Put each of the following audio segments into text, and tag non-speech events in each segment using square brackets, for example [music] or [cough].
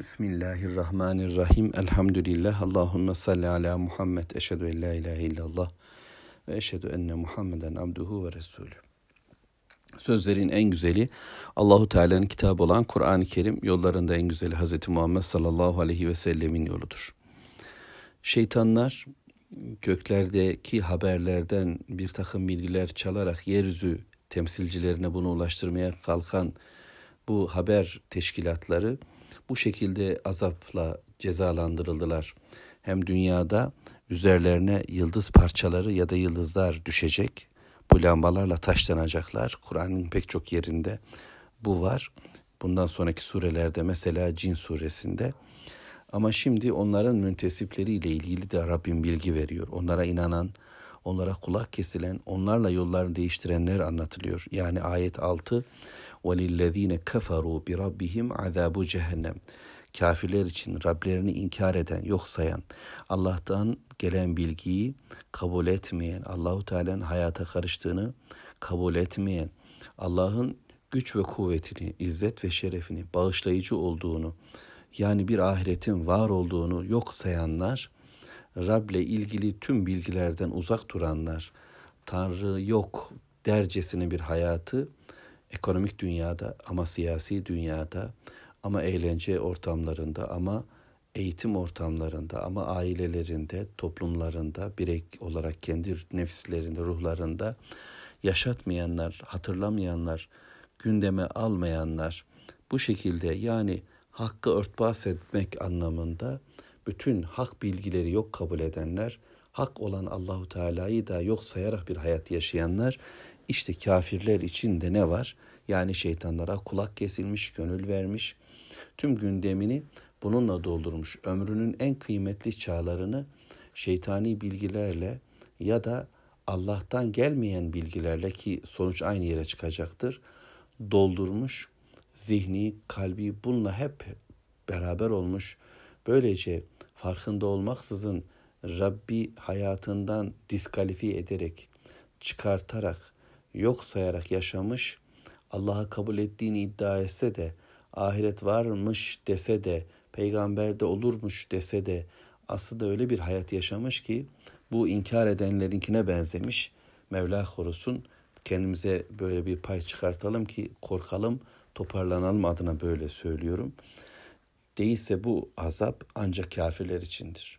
Bismillahirrahmanirrahim. Elhamdülillah. Allahümme salli ala Muhammed. Eşhedü en la ilahe illallah. Ve eşhedü enne Muhammeden abduhu ve resulü. Sözlerin en güzeli Allahu Teala'nın kitabı olan Kur'an-ı Kerim yollarında en güzeli Hz. Muhammed sallallahu aleyhi ve sellemin yoludur. Şeytanlar köklerdeki haberlerden bir takım bilgiler çalarak yeryüzü temsilcilerine bunu ulaştırmaya kalkan bu haber teşkilatları bu şekilde azapla cezalandırıldılar. Hem dünyada üzerlerine yıldız parçaları ya da yıldızlar düşecek. Bu lambalarla taşlanacaklar. Kur'an'ın pek çok yerinde bu var. Bundan sonraki surelerde mesela Cin suresinde. Ama şimdi onların müntesipleriyle ilgili de Rabbim bilgi veriyor. Onlara inanan, onlara kulak kesilen, onlarla yollarını değiştirenler anlatılıyor. Yani ayet 6 وَلِلَّذ۪ينَ كَفَرُوا بِرَبِّهِمْ عَذَابُ cehennem. Kafirler için Rablerini inkar eden, yok sayan, Allah'tan gelen bilgiyi kabul etmeyen, Allahu Teala'nın hayata karıştığını kabul etmeyen, Allah'ın güç ve kuvvetini, izzet ve şerefini, bağışlayıcı olduğunu, yani bir ahiretin var olduğunu yok sayanlar, Rab'le ilgili tüm bilgilerden uzak duranlar, Tanrı yok dercesine bir hayatı ekonomik dünyada ama siyasi dünyada ama eğlence ortamlarında ama eğitim ortamlarında ama ailelerinde, toplumlarında, birey olarak kendi nefislerinde, ruhlarında yaşatmayanlar, hatırlamayanlar, gündeme almayanlar bu şekilde yani hakkı örtbas etmek anlamında bütün hak bilgileri yok kabul edenler, hak olan Allahu Teala'yı da yok sayarak bir hayat yaşayanlar işte kafirler için de ne var? Yani şeytanlara kulak kesilmiş, gönül vermiş, tüm gündemini bununla doldurmuş. Ömrünün en kıymetli çağlarını şeytani bilgilerle ya da Allah'tan gelmeyen bilgilerle ki sonuç aynı yere çıkacaktır. Doldurmuş, zihni, kalbi bununla hep beraber olmuş. Böylece farkında olmaksızın Rabbi hayatından diskalifiye ederek, çıkartarak, yok sayarak yaşamış, Allah'a kabul ettiğini iddia etse de, ahiret varmış dese de, peygamber de olurmuş dese de, aslında öyle bir hayat yaşamış ki, bu inkar edenlerinkine benzemiş. Mevla korusun, kendimize böyle bir pay çıkartalım ki korkalım, toparlanalım adına böyle söylüyorum. Değilse bu azap ancak kafirler içindir.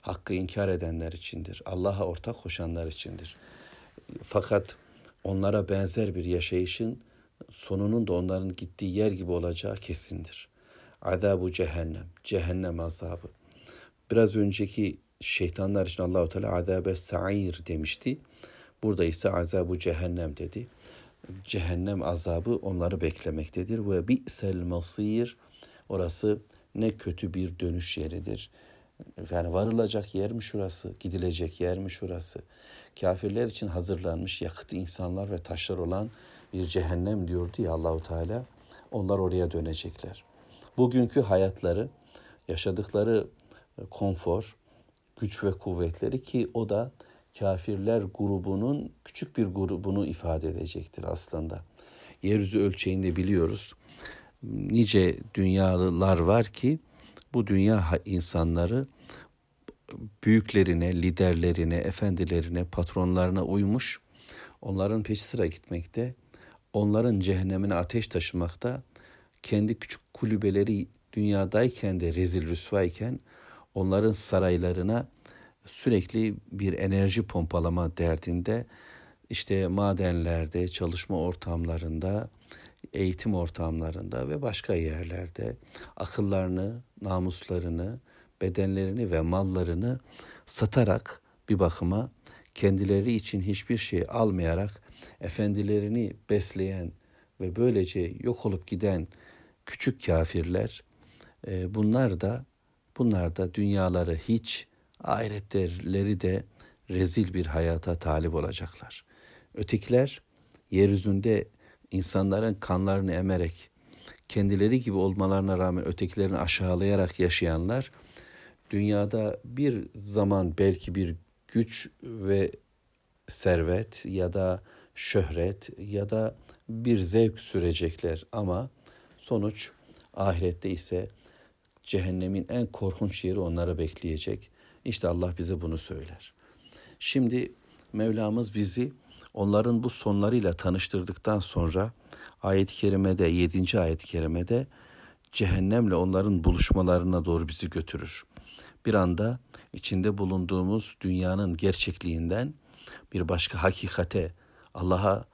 Hakkı inkar edenler içindir. Allah'a ortak koşanlar içindir. Fakat onlara benzer bir yaşayışın sonunun da onların gittiği yer gibi olacağı kesindir. Azabu cehennem, cehennem azabı. Biraz önceki şeytanlar için Allahu Teala azabe sa'ir demişti. Burada ise azabu cehennem dedi. Cehennem azabı onları beklemektedir ve bi'sel masir orası ne kötü bir dönüş yeridir. Yani varılacak yer mi şurası, gidilecek yer mi şurası? Kafirler için hazırlanmış yakıtı insanlar ve taşlar olan bir cehennem diyordu ya Allahu Teala. Onlar oraya dönecekler. Bugünkü hayatları, yaşadıkları konfor, güç ve kuvvetleri ki o da kafirler grubunun küçük bir grubunu ifade edecektir aslında. Yeryüzü ölçeğinde biliyoruz. Nice dünyalılar var ki bu dünya insanları büyüklerine, liderlerine, efendilerine, patronlarına uymuş, onların peşi sıra gitmekte, onların cehennemine ateş taşımakta, kendi küçük kulübeleri dünyadayken de rezil rüsvayken onların saraylarına sürekli bir enerji pompalama derdinde. İşte madenlerde, çalışma ortamlarında, eğitim ortamlarında ve başka yerlerde akıllarını, namuslarını, bedenlerini ve mallarını satarak bir bakıma kendileri için hiçbir şey almayarak efendilerini besleyen ve böylece yok olup giden küçük kafirler e, bunlar da bunlar da dünyaları hiç ahiretleri de rezil bir hayata talip olacaklar. Ötekiler yeryüzünde insanların kanlarını emerek kendileri gibi olmalarına rağmen ötekilerini aşağılayarak yaşayanlar dünyada bir zaman belki bir güç ve servet ya da şöhret ya da bir zevk sürecekler ama sonuç ahirette ise cehennemin en korkunç yeri onlara bekleyecek. İşte Allah bize bunu söyler. Şimdi Mevlamız bizi onların bu sonlarıyla tanıştırdıktan sonra ayet-i kerimede 7. ayet-i kerimede cehennemle onların buluşmalarına doğru bizi götürür. Bir anda içinde bulunduğumuz dünyanın gerçekliğinden bir başka hakikate, Allah'a,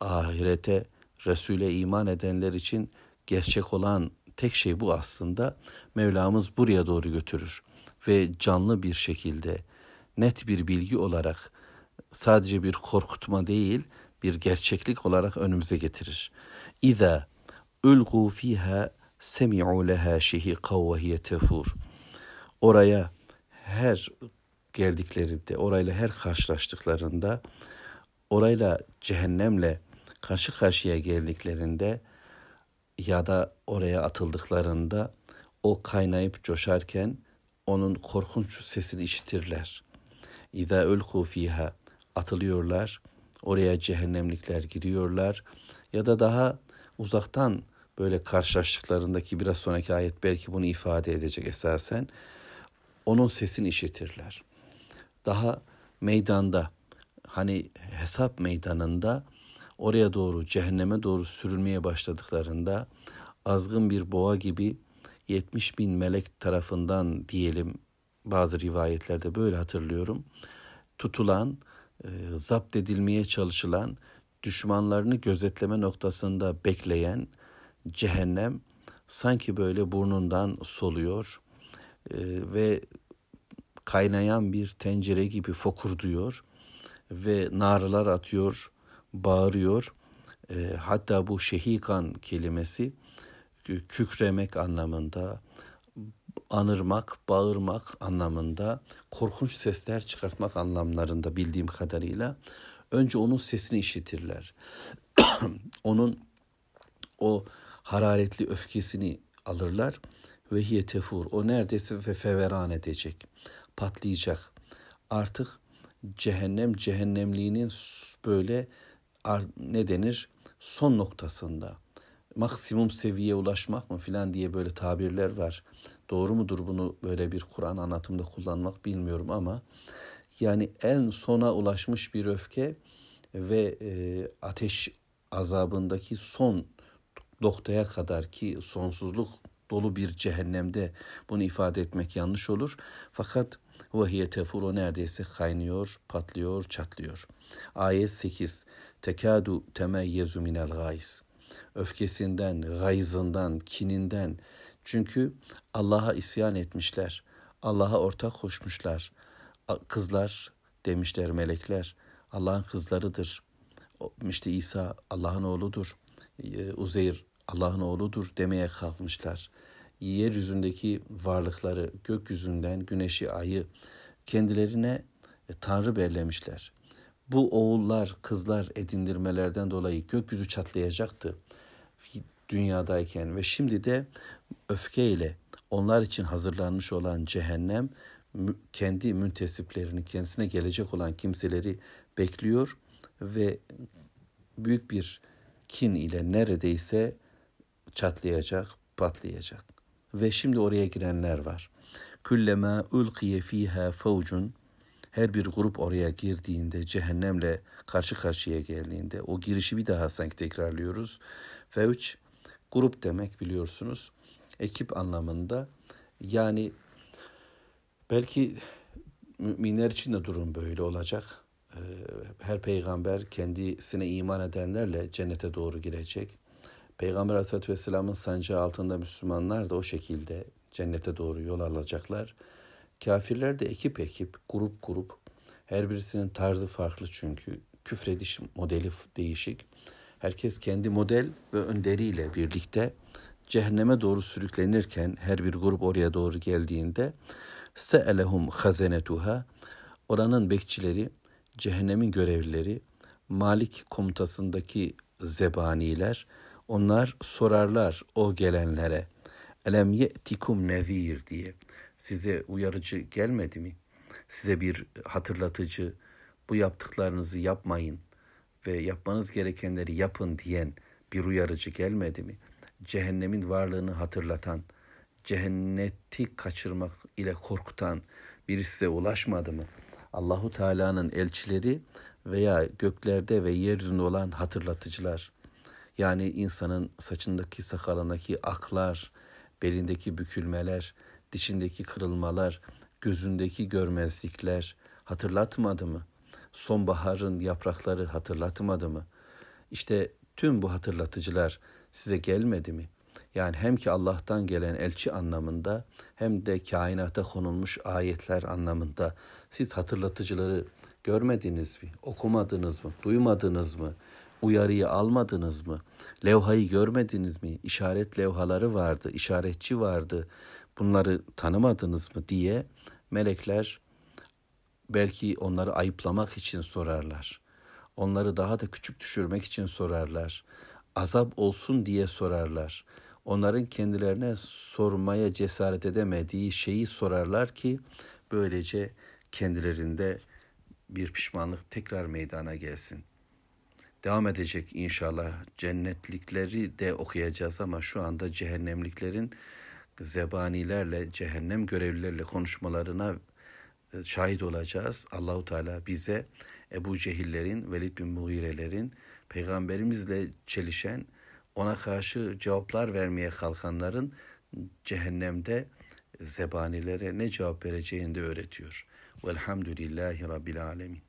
ahirete, Resul'e iman edenler için gerçek olan tek şey bu aslında. Mevlamız buraya doğru götürür ve canlı bir şekilde net bir bilgi olarak sadece bir korkutma değil bir gerçeklik olarak önümüze getirir. İza ulgu fiha semi'u leha şehiqa ve hiye tefur. Oraya her geldiklerinde, orayla her karşılaştıklarında, orayla cehennemle karşı karşıya geldiklerinde ya da oraya atıldıklarında o kaynayıp coşarken onun korkunç sesini işitirler. İza ulku fiha atılıyorlar. Oraya cehennemlikler giriyorlar ya da daha uzaktan böyle karşılaştıklarındaki biraz sonraki ayet belki bunu ifade edecek esasen onun sesini işitirler. Daha meydanda hani hesap meydanında oraya doğru cehenneme doğru sürülmeye başladıklarında azgın bir boğa gibi 70 bin melek tarafından diyelim bazı rivayetlerde böyle hatırlıyorum tutulan e, zapt edilmeye çalışılan düşmanlarını gözetleme noktasında bekleyen cehennem sanki böyle burnundan soluyor e, ve kaynayan bir tencere gibi fokurduyor ve narılar atıyor, bağırıyor. E, hatta bu şehikan kelimesi kükremek anlamında, anırmak, bağırmak anlamında, korkunç sesler çıkartmak anlamlarında bildiğim kadarıyla önce onun sesini işitirler. [clears throat] onun o hararetli öfkesini alırlar ve hiye. O neredeyse ve feveran edecek, patlayacak. Artık cehennem cehennemliğinin böyle ne denir son noktasında maksimum seviyeye ulaşmak mı filan diye böyle tabirler var. Doğru mudur bunu böyle bir Kur'an anlatımda kullanmak bilmiyorum ama yani en sona ulaşmış bir öfke ve e, ateş azabındaki son noktaya kadar ki sonsuzluk dolu bir cehennemde bunu ifade etmek yanlış olur. Fakat vahiye tefuru neredeyse kaynıyor, patlıyor, çatlıyor. Ayet 8. Tekadu temeyyezu minel gayz. Öfkesinden, gayzından, kininden, çünkü Allah'a isyan etmişler. Allah'a ortak koşmuşlar. Kızlar demişler melekler. Allah'ın kızlarıdır. İşte İsa Allah'ın oğludur. E, Uzeyr Allah'ın oğludur demeye kalkmışlar. Yeryüzündeki varlıkları, gökyüzünden güneşi, ayı kendilerine e, Tanrı bellemişler. Bu oğullar, kızlar edindirmelerden dolayı gökyüzü çatlayacaktı dünyadayken ve şimdi de öfkeyle onlar için hazırlanmış olan cehennem kendi müntesiplerini, kendisine gelecek olan kimseleri bekliyor ve büyük bir kin ile neredeyse çatlayacak, patlayacak. Ve şimdi oraya girenler var. Küllema ulqiye fiha faucun her bir grup oraya girdiğinde, cehennemle karşı karşıya geldiğinde, o girişi bir daha sanki tekrarlıyoruz. Fevç, grup demek biliyorsunuz ekip anlamında. Yani belki müminler için de durum böyle olacak. Ee, her peygamber kendisine iman edenlerle cennete doğru girecek. Peygamber Aleyhisselatü Vesselam'ın sancağı altında Müslümanlar da o şekilde cennete doğru yol alacaklar. Kafirler de ekip ekip, grup grup. Her birisinin tarzı farklı çünkü. Küfrediş modeli değişik. Herkes kendi model ve önderiyle birlikte cehenneme doğru sürüklenirken her bir grup oraya doğru geldiğinde se'elehum hazenetuha oranın bekçileri, cehennemin görevlileri, Malik komutasındaki zebaniler onlar sorarlar o gelenlere elem ye'tikum nezir diye size uyarıcı gelmedi mi? Size bir hatırlatıcı bu yaptıklarınızı yapmayın ve yapmanız gerekenleri yapın diyen bir uyarıcı gelmedi mi? cehennemin varlığını hatırlatan, cehenneti kaçırmak ile korkutan birisi size ulaşmadı mı? Allahu Teala'nın elçileri veya göklerde ve yeryüzünde olan hatırlatıcılar. Yani insanın saçındaki sakalındaki aklar, belindeki bükülmeler, dişindeki kırılmalar, gözündeki görmezlikler hatırlatmadı mı? Sonbaharın yaprakları hatırlatmadı mı? İşte tüm bu hatırlatıcılar size gelmedi mi? Yani hem ki Allah'tan gelen elçi anlamında hem de kainata konulmuş ayetler anlamında siz hatırlatıcıları görmediniz mi? Okumadınız mı? Duymadınız mı? Uyarıyı almadınız mı? Levhayı görmediniz mi? İşaret levhaları vardı, işaretçi vardı. Bunları tanımadınız mı diye melekler belki onları ayıplamak için sorarlar. Onları daha da küçük düşürmek için sorarlar. Azap olsun diye sorarlar. Onların kendilerine sormaya cesaret edemediği şeyi sorarlar ki böylece kendilerinde bir pişmanlık tekrar meydana gelsin. Devam edecek inşallah cennetlikleri de okuyacağız ama şu anda cehennemliklerin zebanilerle, cehennem görevlilerle konuşmalarına e, şahit olacağız. Allahu Teala bize Ebu Cehillerin, Velid bin Mughirelerin peygamberimizle çelişen, ona karşı cevaplar vermeye kalkanların cehennemde zebanilere ne cevap vereceğini de öğretiyor. Velhamdülillahi Rabbil Alemin.